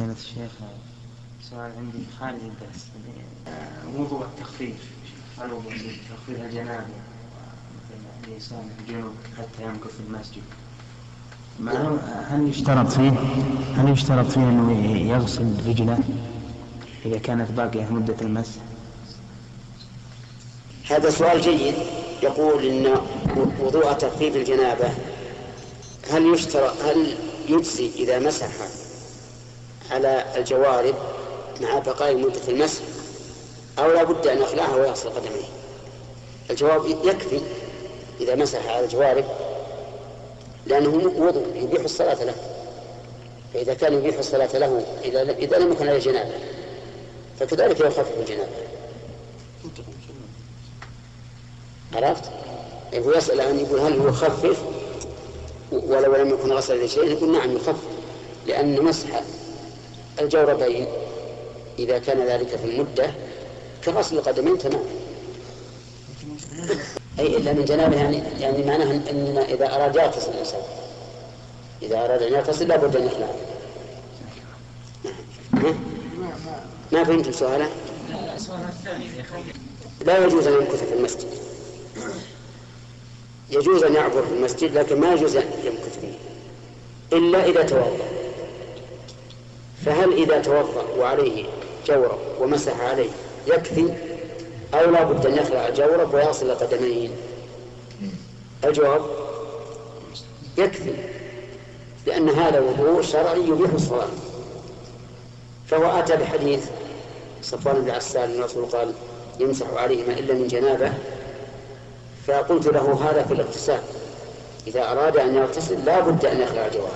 فضيلة الشيخ سؤال عندي خارج الدرس. آه، وضوء التخفيف. هل وضوء تخفيف الجنابة مثل الجنوب حتى يمكث في المسجد هل يشترط فيه هل يشترط فيه أنه يغسل رجله إذا كانت باقية مدة المس؟ هذا سؤال جيد. يقول إن وضوء تخفيف الجنابة هل يشترط هل يجزي إذا مسح؟ على الجوارب مع بقاء مدة المسح أو لا بد أن يخلعها ويغسل قدميه. الجواب يكفي إذا مسح على الجوارب لأنه وضوء يبيح الصلاة له. فإذا كان يبيح الصلاة له إذا إذا لم يكن عليه جنابة فكذلك يخفف الجنابة. عرفت؟ هو يسأل أن يقول هل هو يخفف ولو لم يكن غسل لشيء يقول نعم يخفف لأن مسح الجوربين إذا كان ذلك في المدة كغسل القدمين تمام. أي إلا من جنابه يعني يعني معناه أن إذا أراد يغتسل الإنسان. إذا أراد أن يغتسل لابد أن يخلع. ما فهمت سؤاله؟ لا يجوز أن يمكث في المسجد. يجوز أن يعبر في المسجد لكن ما يجوز أن يمكث فيه. إلا إذا توضأ. فهل إذا توضأ وعليه جورب ومسح عليه يكفي أو لا بد أن يخلع الجورب ويصل قدمين؟ الجواب يكفي لأن هذا وضوء شرعي يبيح الصلاة. فهو أتى بحديث صفوان بن عسال الرسول قال يمسح عليهما إلا من جنابة. فقلت له هذا في الاغتسال. إذا أراد أن يغتسل لا بد أن يخلع الجوارب